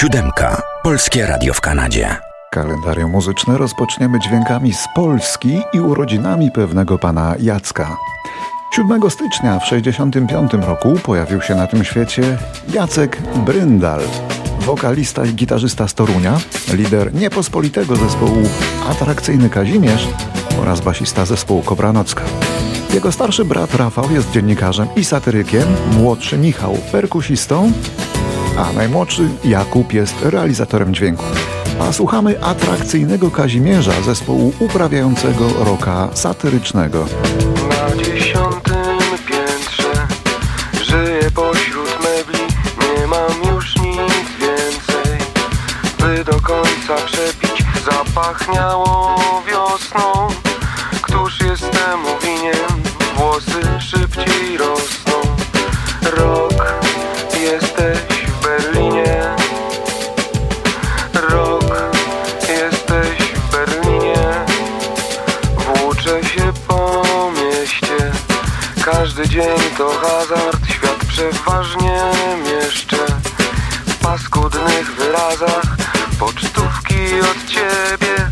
Siódemka. Polskie Radio w Kanadzie. Kalendarium muzyczne rozpoczniemy dźwiękami z Polski i urodzinami pewnego pana Jacka. 7 stycznia w 1965 roku pojawił się na tym świecie Jacek Bryndal, wokalista i gitarzysta z Torunia, lider niepospolitego zespołu Atrakcyjny Kazimierz oraz basista zespołu Kobranocka. Jego starszy brat Rafał jest dziennikarzem i satyrykiem, młodszy Michał perkusistą, a najmłodszy Jakub jest realizatorem dźwięku. A słuchamy atrakcyjnego Kazimierza, zespołu uprawiającego roka satyrycznego. Na dziesiątym piętrze żyję pośród mebli, nie mam już nic więcej, by do końca przepić zapachniało wiosną. Każdy dzień to hazard Świat przeważnie mieszczę W paskudnych wyrazach. Pocztówki od ciebie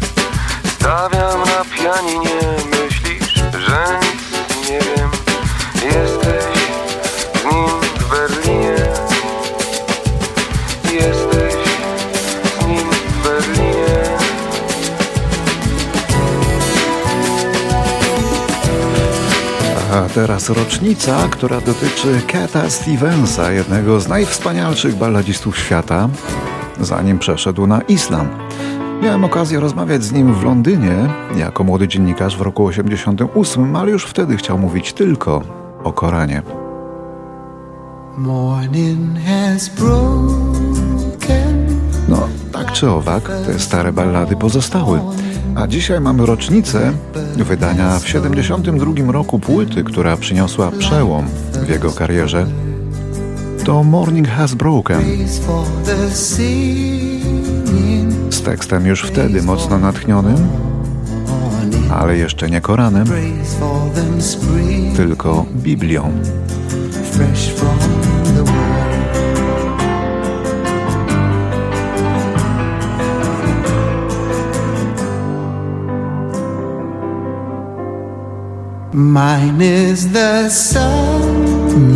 Stawiam na pianinie. Myślisz, że nic nie wiem? Jesteś z nim w Berlinie. Jesteś teraz rocznica, która dotyczy Cata Stevensa, jednego z najwspanialszych balladzistów świata, zanim przeszedł na islam. Miałem okazję rozmawiać z nim w Londynie jako młody dziennikarz w roku 88, ale już wtedy chciał mówić tylko o Koranie. Morning has broken. Czy owak, te stare ballady pozostały. A dzisiaj mamy rocznicę wydania w 72 roku płyty, która przyniosła przełom w jego karierze. To Morning Has Broken. Z tekstem już wtedy mocno natchnionym, ale jeszcze nie Koranem, tylko Biblią.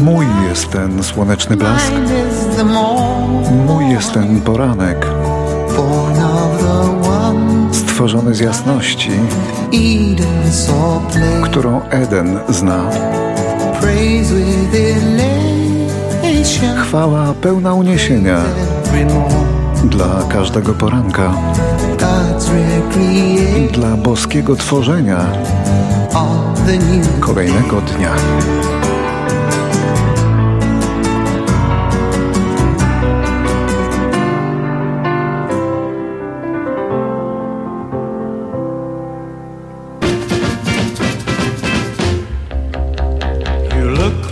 Mój jest ten słoneczny blask, Mine is the morn. mój jest ten poranek, Born of the one. stworzony z jasności, którą Eden zna. Chwała pełna uniesienia. Dla każdego poranka, dla boskiego tworzenia kolejnego dnia.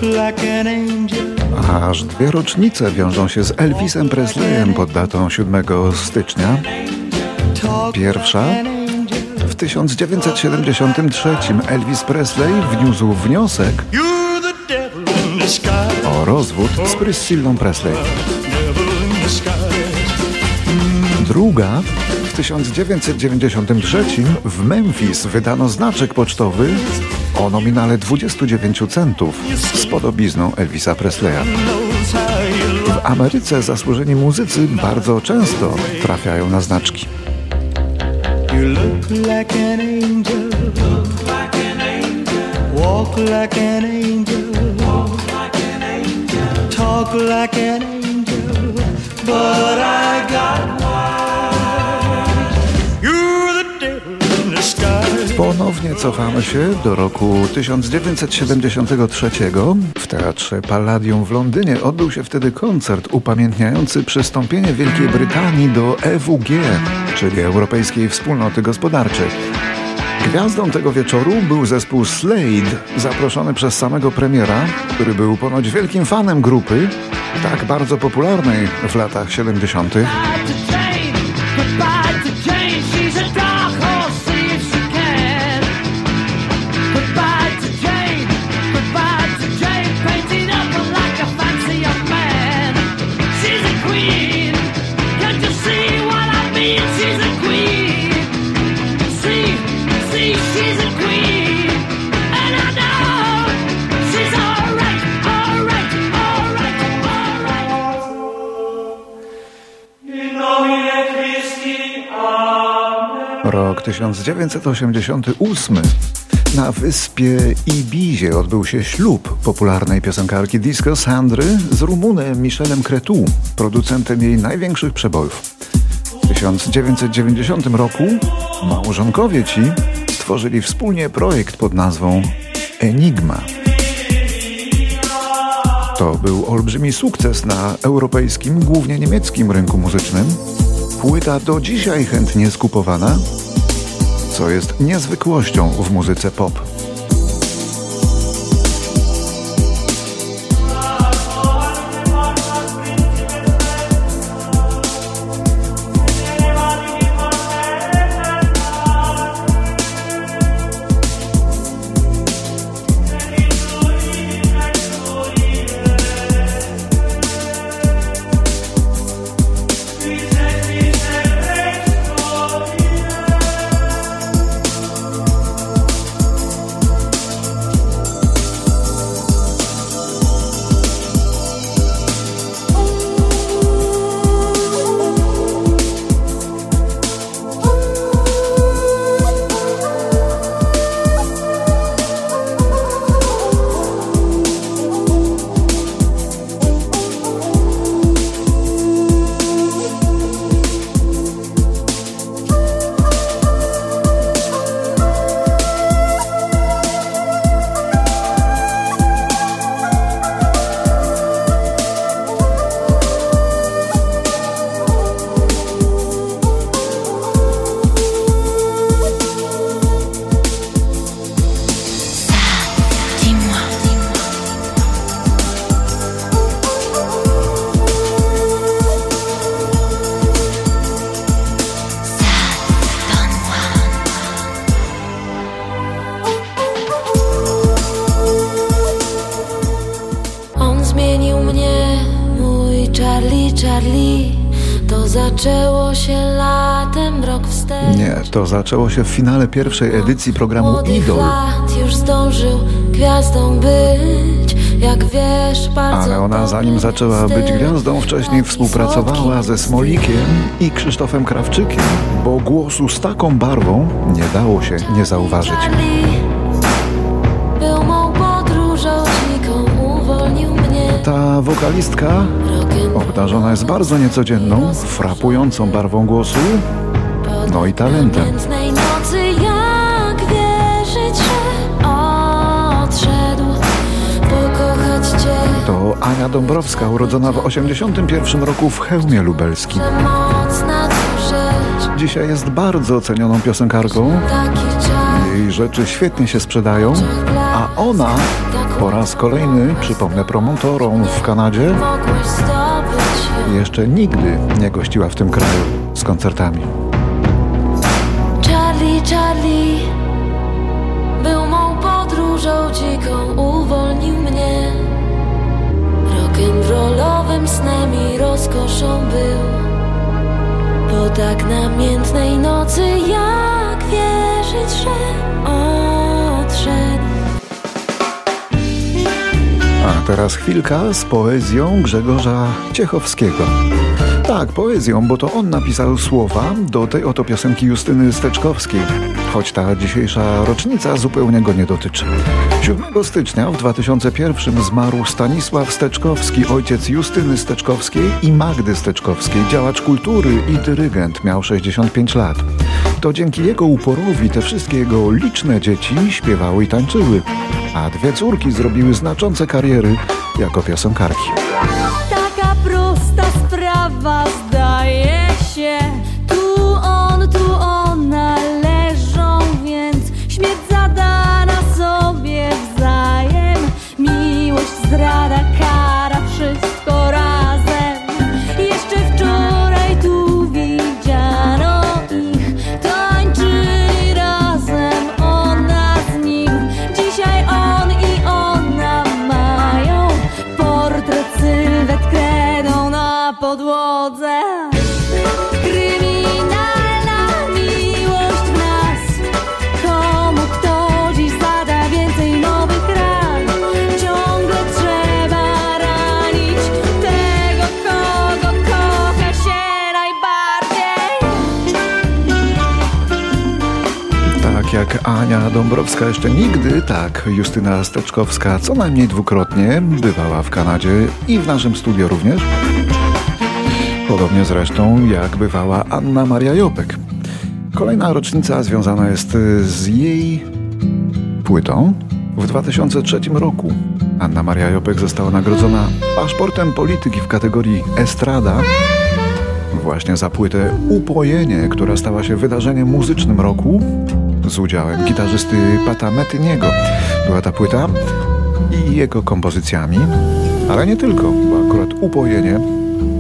Like an. Aż dwie rocznice wiążą się z Elvisem Presleyem pod datą 7 stycznia. Pierwsza w 1973 Elvis Presley wniósł wniosek o rozwód z Priscillą Presley. Druga w 1993 w Memphis wydano znaczek pocztowy o nominale 29 centów z podobizną Elvisa Presleya. W Ameryce zasłużeni muzycy bardzo często trafiają na znaczki. Talk like an angel. But I got wise. Ponownie cofamy się do roku 1973. W Teatrze Palladium w Londynie odbył się wtedy koncert upamiętniający przystąpienie Wielkiej Brytanii do EWG, czyli Europejskiej Wspólnoty Gospodarczej. Gwiazdą tego wieczoru był zespół Slade, zaproszony przez samego premiera, który był ponoć wielkim fanem grupy, tak bardzo popularnej w latach 70. 1988. Na wyspie Ibizie odbył się ślub popularnej piosenkarki disco Sandry z Rumunem Michelem Cretu, producentem jej największych przebojów. W 1990 roku małżonkowie ci stworzyli wspólnie projekt pod nazwą Enigma. To był olbrzymi sukces na europejskim, głównie niemieckim rynku muzycznym. Płyta do dzisiaj chętnie skupowana, co jest niezwykłością w muzyce pop. To zaczęło się w finale pierwszej edycji programu Idol. już zdążył gwiazdą być, jak wiesz, Ale ona zanim zaczęła być gwiazdą, wcześniej współpracowała ze Smolikiem i Krzysztofem Krawczykiem, bo głosu z taką barwą nie dało się nie zauważyć. Ta wokalistka obdarzona jest bardzo niecodzienną, frapującą barwą głosu, no i talentem. To Ania Dąbrowska, urodzona w 81 roku w Chełmie Lubelskim. Dzisiaj jest bardzo cenioną piosenkarką. Jej rzeczy świetnie się sprzedają, a ona po raz kolejny, przypomnę promotorom w Kanadzie, jeszcze nigdy nie gościła w tym kraju z koncertami. Rock'n'rollowym snem i rozkoszą był. Po tak namiętnej nocy, jak wierzyć, że odszedł. A teraz chwilka z poezją Grzegorza Ciechowskiego. Tak, poezją, bo to on napisał słowa do tej oto piosenki Justyny Steczkowskiej, choć ta dzisiejsza rocznica zupełnie go nie dotyczy. 7 stycznia w 2001 zmarł Stanisław Steczkowski, ojciec Justyny Steczkowskiej i Magdy Steczkowskiej, działacz kultury i dyrygent, miał 65 lat. To dzięki jego uporowi te wszystkie jego liczne dzieci śpiewały i tańczyły, a dwie córki zrobiły znaczące kariery jako piosenkarki. Taka prosta sprawa Dąbrowska jeszcze nigdy, tak Justyna Steczkowska co najmniej dwukrotnie bywała w Kanadzie i w naszym studio również. Podobnie zresztą jak bywała Anna Maria Jopek. Kolejna rocznica związana jest z jej płytą. W 2003 roku Anna Maria Jopek została nagrodzona paszportem polityki w kategorii Estrada właśnie za płytę Upojenie, która stała się wydarzeniem muzycznym roku z udziałem gitarzysty Pata Metyniego. Była ta płyta i jego kompozycjami, ale nie tylko, bo akurat Upojenie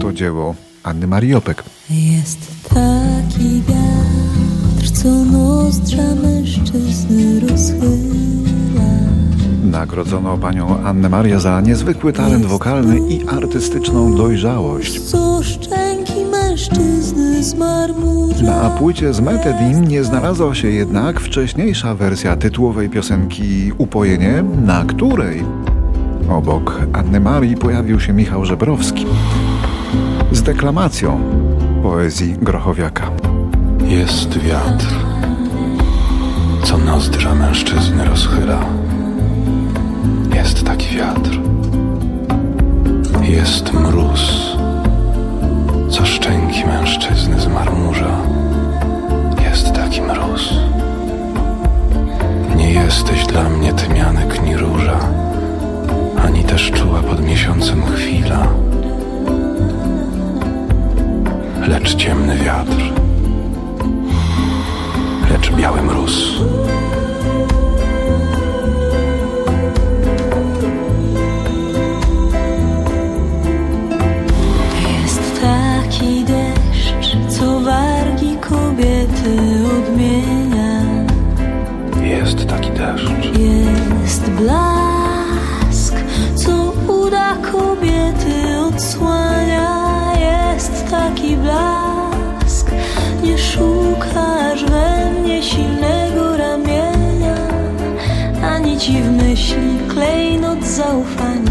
to dzieło Anny Marii Jopek. Jest taki wiatr, co nozdrza mężczyzny rozchyla. Nagrodzono panią Annę Marię za niezwykły talent wokalny i artystyczną dojrzałość. Na płycie z Metedin nie znalazła się jednak wcześniejsza wersja tytułowej piosenki Upojenie, na której obok Anny Marii pojawił się Michał Żebrowski z deklamacją poezji Grochowiaka. Jest wiatr, co nozdrza mężczyzny rozchyla. Zaufania,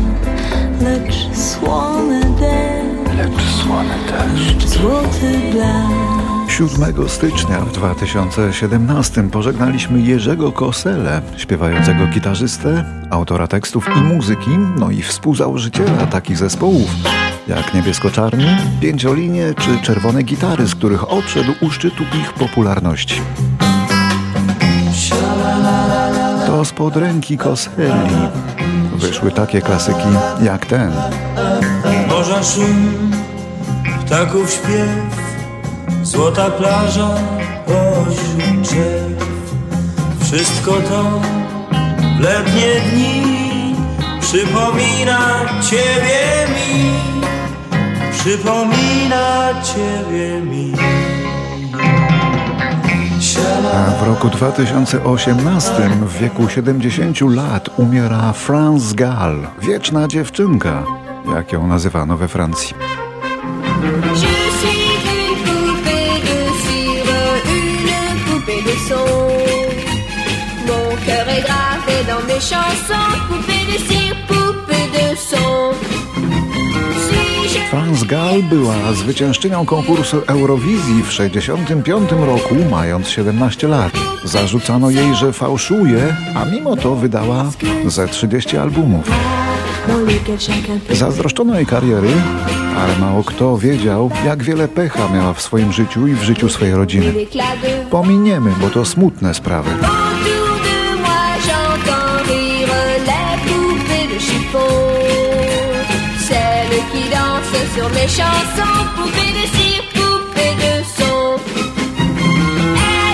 lecz słony deszcz, Lecz słony deszcz. złoty blask. 7 stycznia w 2017 pożegnaliśmy Jerzego Kosele, śpiewającego gitarzystę, autora tekstów i muzyki, no i współzałożyciela takich zespołów jak Niebiesko-Czarni, Pięciolinie czy Czerwone Gitary, z których odszedł u szczytu ich popularności. Spod ręki Koseli wyszły takie klasyki jak ten. Morza szum, ptaków śpiew, złota plaża pośród drzew. Wszystko to w letnie dni przypomina Ciebie mi, przypomina Ciebie mi. A w roku 2018 w wieku 70 lat umiera France Gall, wieczna dziewczynka, jak ją nazywano we Francji. Mon cœur est gravé dans mes chansons, poupée de cire, poupée de son. France Gall była zwyciężczynią konkursu Eurowizji w 65 roku, mając 17 lat. Zarzucano jej, że fałszuje, a mimo to wydała ze 30 albumów. Zazdroszczono jej kariery, ale mało kto wiedział, jak wiele pecha miała w swoim życiu i w życiu swojej rodziny. Pominiemy, bo to smutne sprawy. Qui dansent sur mes chansons, poupées de cire, poupées de son.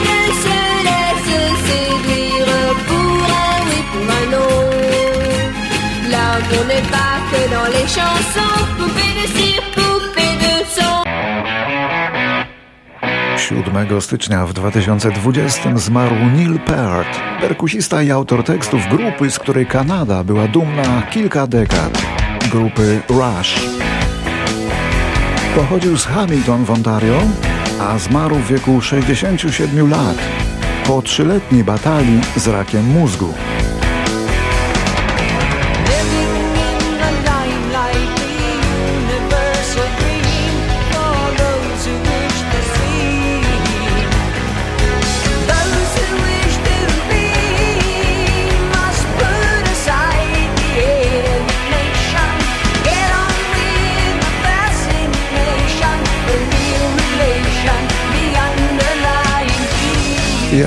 Elles se laissent séduire pour un oui, pour un non. L'amour n'est pas que dans les chansons, poupées de cire, poupées de son. 7 stycznia w 2020 zmarł Neil Peart, perkusista i autor tekstów grupy, z której Kanada była dumna kilka dekad. Grupy Rush. Pochodził z Hamilton w Ontario, a zmarł w wieku 67 lat po trzyletniej batalii z rakiem mózgu.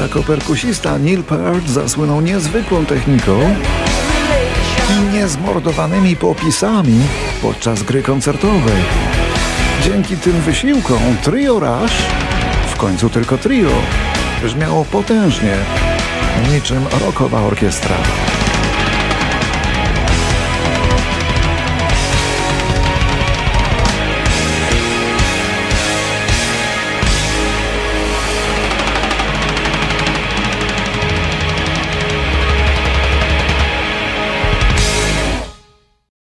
Jako perkusista Neil Peart zasłynął niezwykłą techniką i niezmordowanymi popisami podczas gry koncertowej. Dzięki tym wysiłkom Trio Rush, w końcu tylko trio, brzmiało potężnie, niczym rockowa orkiestra.